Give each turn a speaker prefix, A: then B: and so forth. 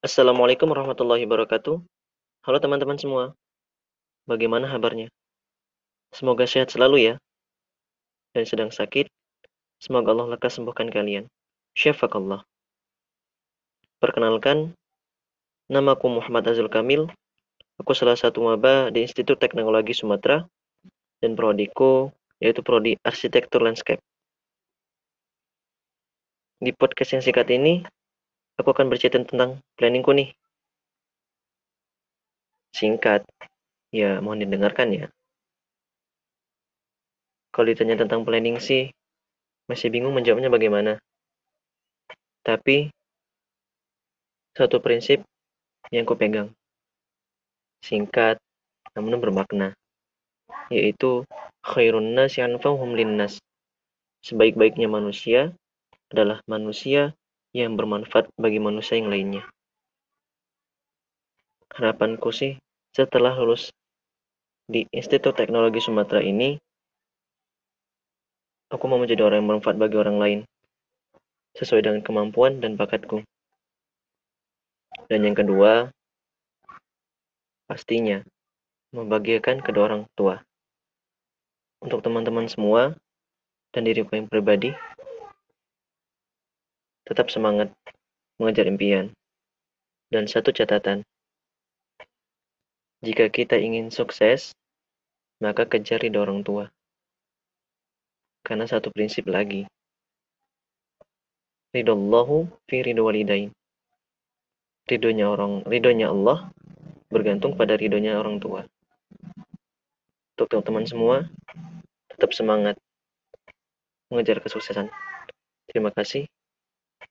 A: Assalamualaikum warahmatullahi wabarakatuh. Halo teman-teman semua. Bagaimana kabarnya? Semoga sehat selalu ya. Dan sedang sakit, semoga Allah lekas sembuhkan kalian. Syafakallah. Perkenalkan, namaku Muhammad Azul Kamil. Aku salah satu maba di Institut Teknologi Sumatera dan prodiku yaitu prodi Arsitektur Landscape. Di podcast yang singkat ini, aku akan bercerita tentang planningku nih. Singkat, ya mohon didengarkan ya. Kalau ditanya tentang planning sih, masih bingung menjawabnya bagaimana. Tapi, satu prinsip yang ku pegang. Singkat, namun bermakna. Yaitu, khairun nas yanfa'uhum linnas. Sebaik-baiknya manusia adalah manusia yang bermanfaat bagi manusia yang lainnya. Harapanku sih setelah lulus di Institut Teknologi Sumatera ini, aku mau menjadi orang yang bermanfaat bagi orang lain, sesuai dengan kemampuan dan bakatku. Dan yang kedua, pastinya membahagiakan kedua orang tua. Untuk teman-teman semua dan diriku yang pribadi, tetap semangat mengejar impian. Dan satu catatan, jika kita ingin sukses, maka kejar ridho orang tua. Karena satu prinsip lagi, ridho Allahu fi ridho walidain. Ridhonya orang, ridhonya Allah bergantung pada ridhonya orang tua. Untuk teman-teman semua, tetap semangat mengejar kesuksesan. Terima kasih.